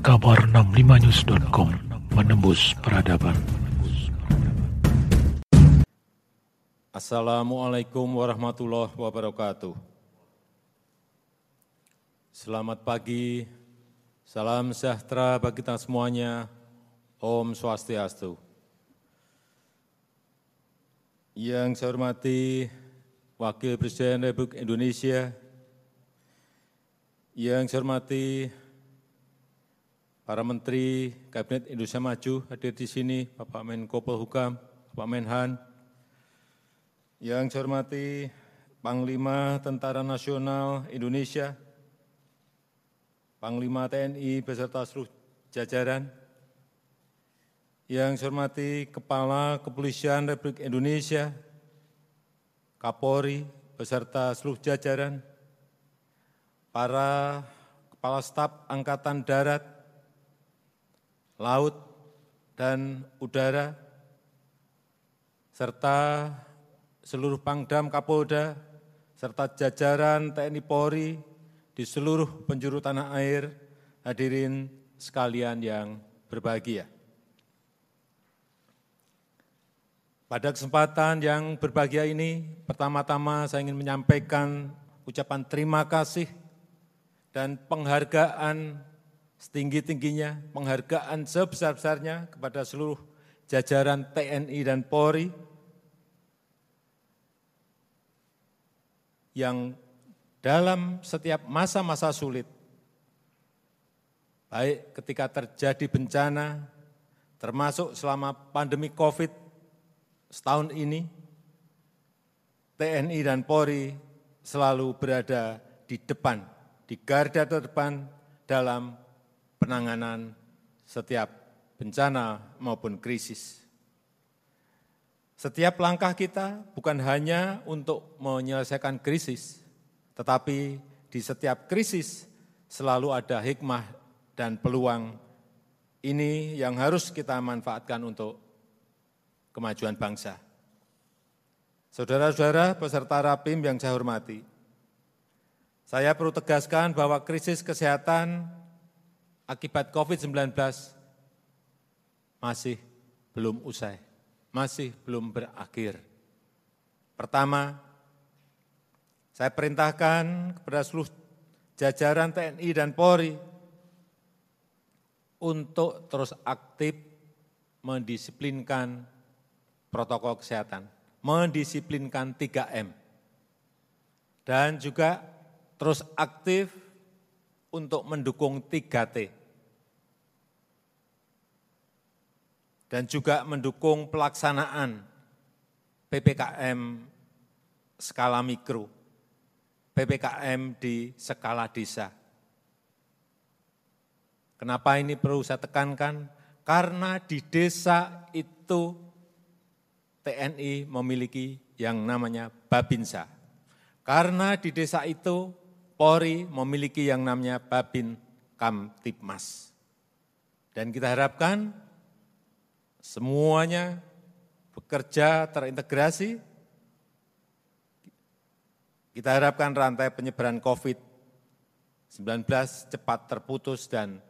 kabar 65news.com menembus peradaban. Assalamualaikum warahmatullahi wabarakatuh. Selamat pagi, salam sejahtera bagi kita semuanya, Om Swastiastu. Yang saya hormati Wakil Presiden Republik Indonesia, yang saya hormati para Menteri Kabinet Indonesia Maju hadir di sini, Bapak Menko Polhukam, Bapak Menhan, yang saya hormati Panglima Tentara Nasional Indonesia, Panglima TNI beserta seluruh jajaran, yang saya hormati Kepala Kepolisian Republik Indonesia, Kapolri beserta seluruh jajaran, para Kepala Staf Angkatan Darat, Laut, dan Udara, serta seluruh Pangdam Kapolda, serta jajaran TNI Polri di seluruh penjuru tanah air, hadirin sekalian yang berbahagia. Pada kesempatan yang berbahagia ini, pertama-tama saya ingin menyampaikan ucapan terima kasih dan penghargaan setinggi-tingginya, penghargaan sebesar-besarnya kepada seluruh jajaran TNI dan Polri yang dalam setiap masa-masa sulit, baik ketika terjadi bencana, termasuk selama pandemi COVID setahun ini TNI dan Polri selalu berada di depan, di garda terdepan dalam penanganan setiap bencana maupun krisis. Setiap langkah kita bukan hanya untuk menyelesaikan krisis, tetapi di setiap krisis selalu ada hikmah dan peluang ini yang harus kita manfaatkan untuk kemajuan bangsa. Saudara-saudara peserta Rapim yang saya hormati, saya perlu tegaskan bahwa krisis kesehatan akibat COVID-19 masih belum usai, masih belum berakhir. Pertama, saya perintahkan kepada seluruh jajaran TNI dan Polri untuk terus aktif mendisiplinkan protokol kesehatan, mendisiplinkan 3M, dan juga terus aktif untuk mendukung 3T, dan juga mendukung pelaksanaan PPKM skala mikro, PPKM di skala desa. Kenapa ini perlu saya tekankan? Karena di desa itu TNI memiliki yang namanya Babinsa. Karena di desa itu Polri memiliki yang namanya Babin Kamtipmas. Dan kita harapkan semuanya bekerja terintegrasi. Kita harapkan rantai penyebaran COVID-19 cepat terputus dan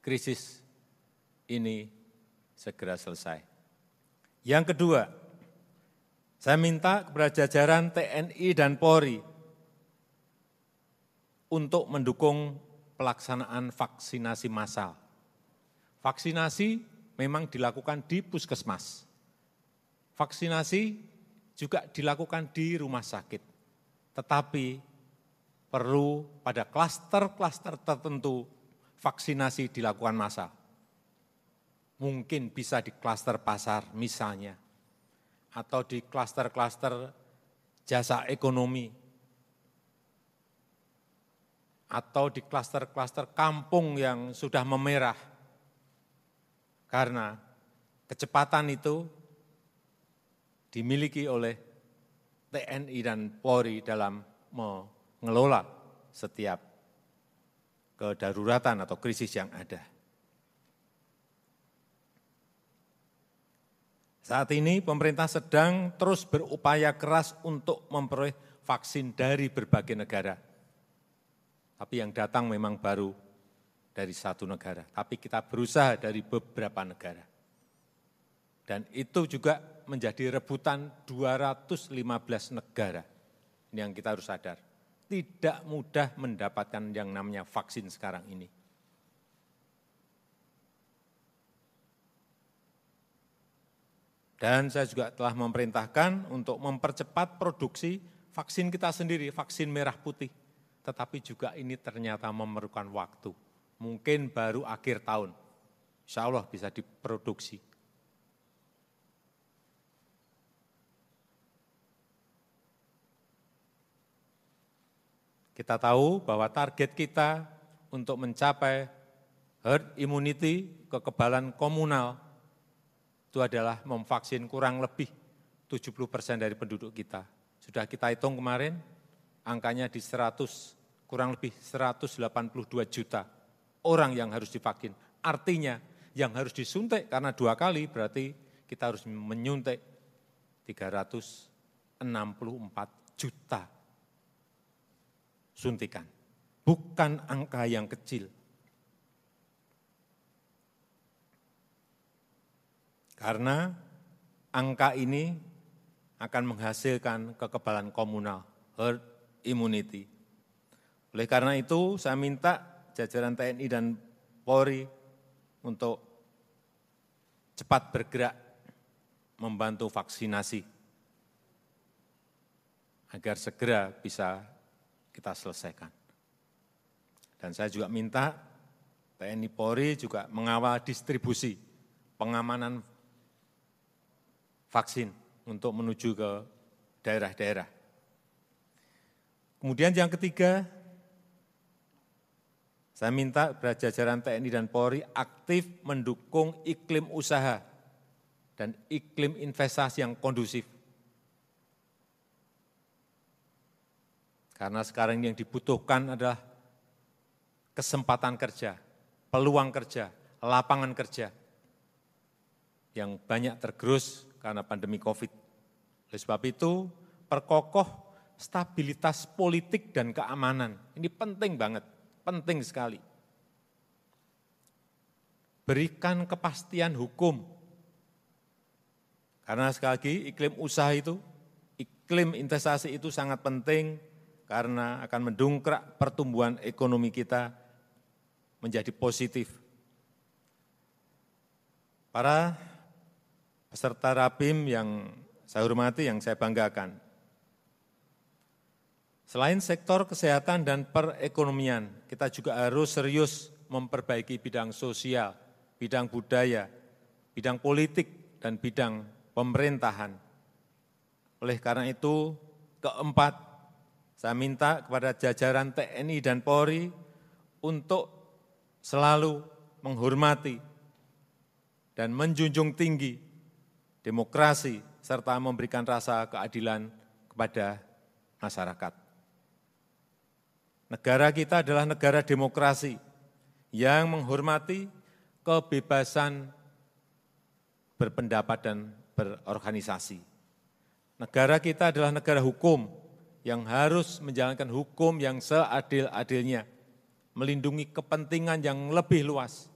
krisis ini segera selesai. Yang kedua, saya minta kepada jajaran TNI dan Polri untuk mendukung pelaksanaan vaksinasi massal. Vaksinasi memang dilakukan di puskesmas. Vaksinasi juga dilakukan di rumah sakit. Tetapi perlu pada klaster-klaster tertentu vaksinasi dilakukan massal mungkin bisa di klaster pasar misalnya, atau di klaster-klaster jasa ekonomi, atau di klaster-klaster kampung yang sudah memerah. Karena kecepatan itu dimiliki oleh TNI dan Polri dalam mengelola setiap kedaruratan atau krisis yang ada. Saat ini pemerintah sedang terus berupaya keras untuk memperoleh vaksin dari berbagai negara. Tapi yang datang memang baru dari satu negara, tapi kita berusaha dari beberapa negara. Dan itu juga menjadi rebutan 215 negara. Ini yang kita harus sadar. Tidak mudah mendapatkan yang namanya vaksin sekarang ini. Dan saya juga telah memerintahkan untuk mempercepat produksi vaksin kita sendiri, vaksin merah putih. Tetapi juga ini ternyata memerlukan waktu. Mungkin baru akhir tahun. Insya Allah bisa diproduksi. Kita tahu bahwa target kita untuk mencapai herd immunity, kekebalan komunal, itu adalah memvaksin kurang lebih 70 persen dari penduduk kita. Sudah kita hitung kemarin, angkanya di 100, kurang lebih 182 juta orang yang harus divaksin. Artinya yang harus disuntik karena dua kali berarti kita harus menyuntik 364 juta suntikan. Bukan angka yang kecil. Karena angka ini akan menghasilkan kekebalan komunal, herd immunity. Oleh karena itu, saya minta jajaran TNI dan Polri untuk cepat bergerak membantu vaksinasi agar segera bisa kita selesaikan. Dan saya juga minta TNI Polri juga mengawal distribusi pengamanan vaksin untuk menuju ke daerah-daerah. Kemudian yang ketiga, saya minta jajaran TNI dan Polri aktif mendukung iklim usaha dan iklim investasi yang kondusif. Karena sekarang yang dibutuhkan adalah kesempatan kerja, peluang kerja, lapangan kerja yang banyak tergerus karena pandemi COVID. Oleh sebab itu, perkokoh stabilitas politik dan keamanan. Ini penting banget, penting sekali. Berikan kepastian hukum. Karena sekali lagi iklim usaha itu, iklim investasi itu sangat penting karena akan mendongkrak pertumbuhan ekonomi kita menjadi positif. Para peserta Rapim yang saya hormati, yang saya banggakan. Selain sektor kesehatan dan perekonomian, kita juga harus serius memperbaiki bidang sosial, bidang budaya, bidang politik, dan bidang pemerintahan. Oleh karena itu, keempat, saya minta kepada jajaran TNI dan Polri untuk selalu menghormati dan menjunjung tinggi demokrasi, serta memberikan rasa keadilan kepada masyarakat. Negara kita adalah negara demokrasi yang menghormati kebebasan berpendapat dan berorganisasi. Negara kita adalah negara hukum yang harus menjalankan hukum yang seadil-adilnya, melindungi kepentingan yang lebih luas,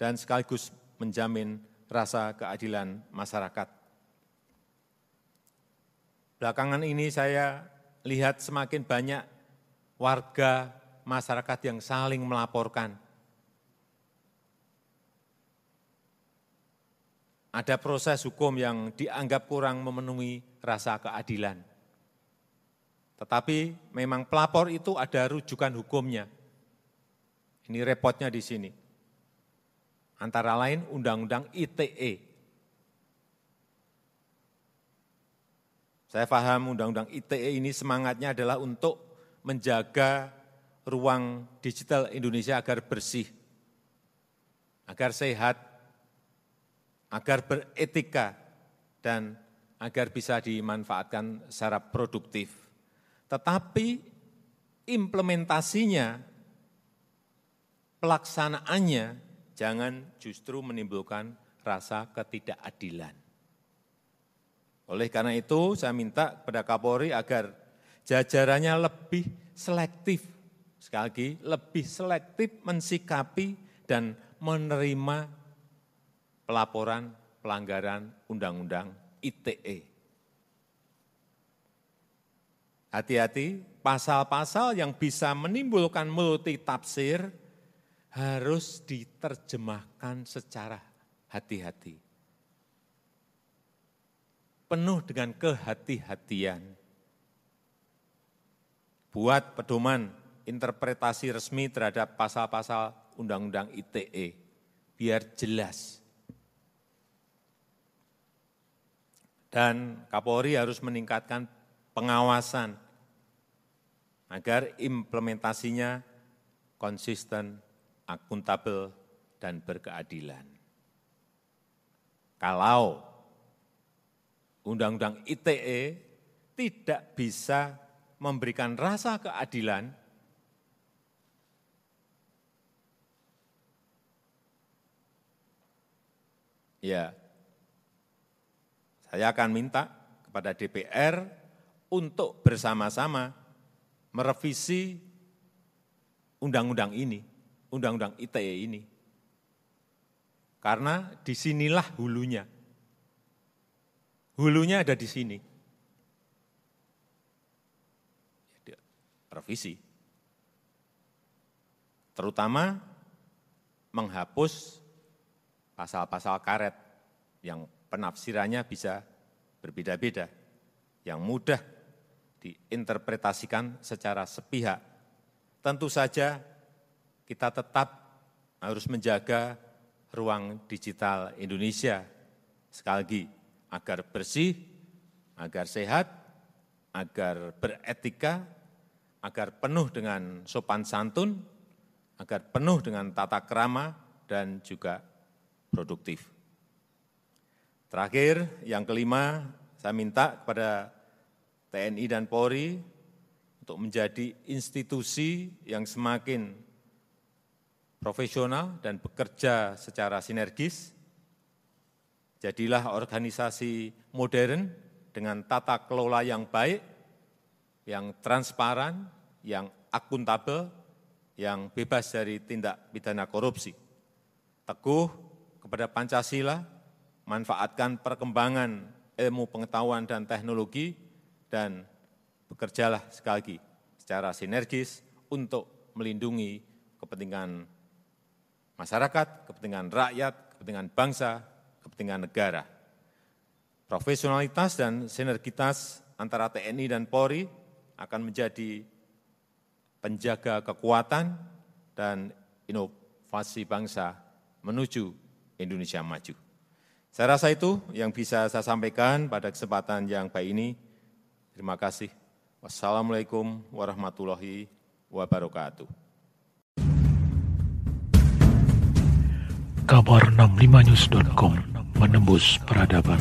dan sekaligus menjamin rasa keadilan masyarakat. Belakangan ini saya lihat semakin banyak warga masyarakat yang saling melaporkan. Ada proses hukum yang dianggap kurang memenuhi rasa keadilan. Tetapi memang pelapor itu ada rujukan hukumnya. Ini repotnya di sini antara lain Undang-Undang ITE. Saya paham Undang-Undang ITE ini semangatnya adalah untuk menjaga ruang digital Indonesia agar bersih, agar sehat, agar beretika, dan agar bisa dimanfaatkan secara produktif. Tetapi implementasinya, pelaksanaannya jangan justru menimbulkan rasa ketidakadilan. Oleh karena itu, saya minta kepada Kapolri agar jajarannya lebih selektif sekali lagi, lebih selektif mensikapi dan menerima pelaporan pelanggaran undang-undang ITE. Hati-hati, pasal-pasal yang bisa menimbulkan multi tafsir harus diterjemahkan secara hati-hati. Penuh dengan kehati-hatian. Buat pedoman interpretasi resmi terhadap pasal-pasal Undang-Undang ITE, biar jelas. Dan Kapolri harus meningkatkan pengawasan agar implementasinya konsisten, akuntabel, dan berkeadilan. Kalau Undang-Undang ITE tidak bisa memberikan rasa keadilan, ya saya akan minta kepada DPR untuk bersama-sama merevisi undang-undang ini, undang-undang ITE ini. Karena di sinilah hulunya. Hulunya ada di sini. Revisi. Terutama menghapus pasal-pasal karet yang penafsirannya bisa berbeda-beda, yang mudah diinterpretasikan secara sepihak. Tentu saja kita tetap harus menjaga ruang digital Indonesia, sekali lagi, agar bersih, agar sehat, agar beretika, agar penuh dengan sopan santun, agar penuh dengan tata kerama, dan juga produktif. Terakhir, yang kelima, saya minta kepada TNI dan Polri untuk menjadi institusi yang semakin profesional dan bekerja secara sinergis. Jadilah organisasi modern dengan tata kelola yang baik, yang transparan, yang akuntabel, yang bebas dari tindak pidana korupsi. Teguh kepada Pancasila, manfaatkan perkembangan ilmu pengetahuan dan teknologi dan bekerjalah sekali lagi secara sinergis untuk melindungi kepentingan masyarakat, kepentingan rakyat, kepentingan bangsa, kepentingan negara. Profesionalitas dan sinergitas antara TNI dan Polri akan menjadi penjaga kekuatan dan inovasi bangsa menuju Indonesia maju. Saya rasa itu yang bisa saya sampaikan pada kesempatan yang baik ini. Terima kasih. Wassalamualaikum warahmatullahi wabarakatuh. Kabar 65news.com menembus peradaban.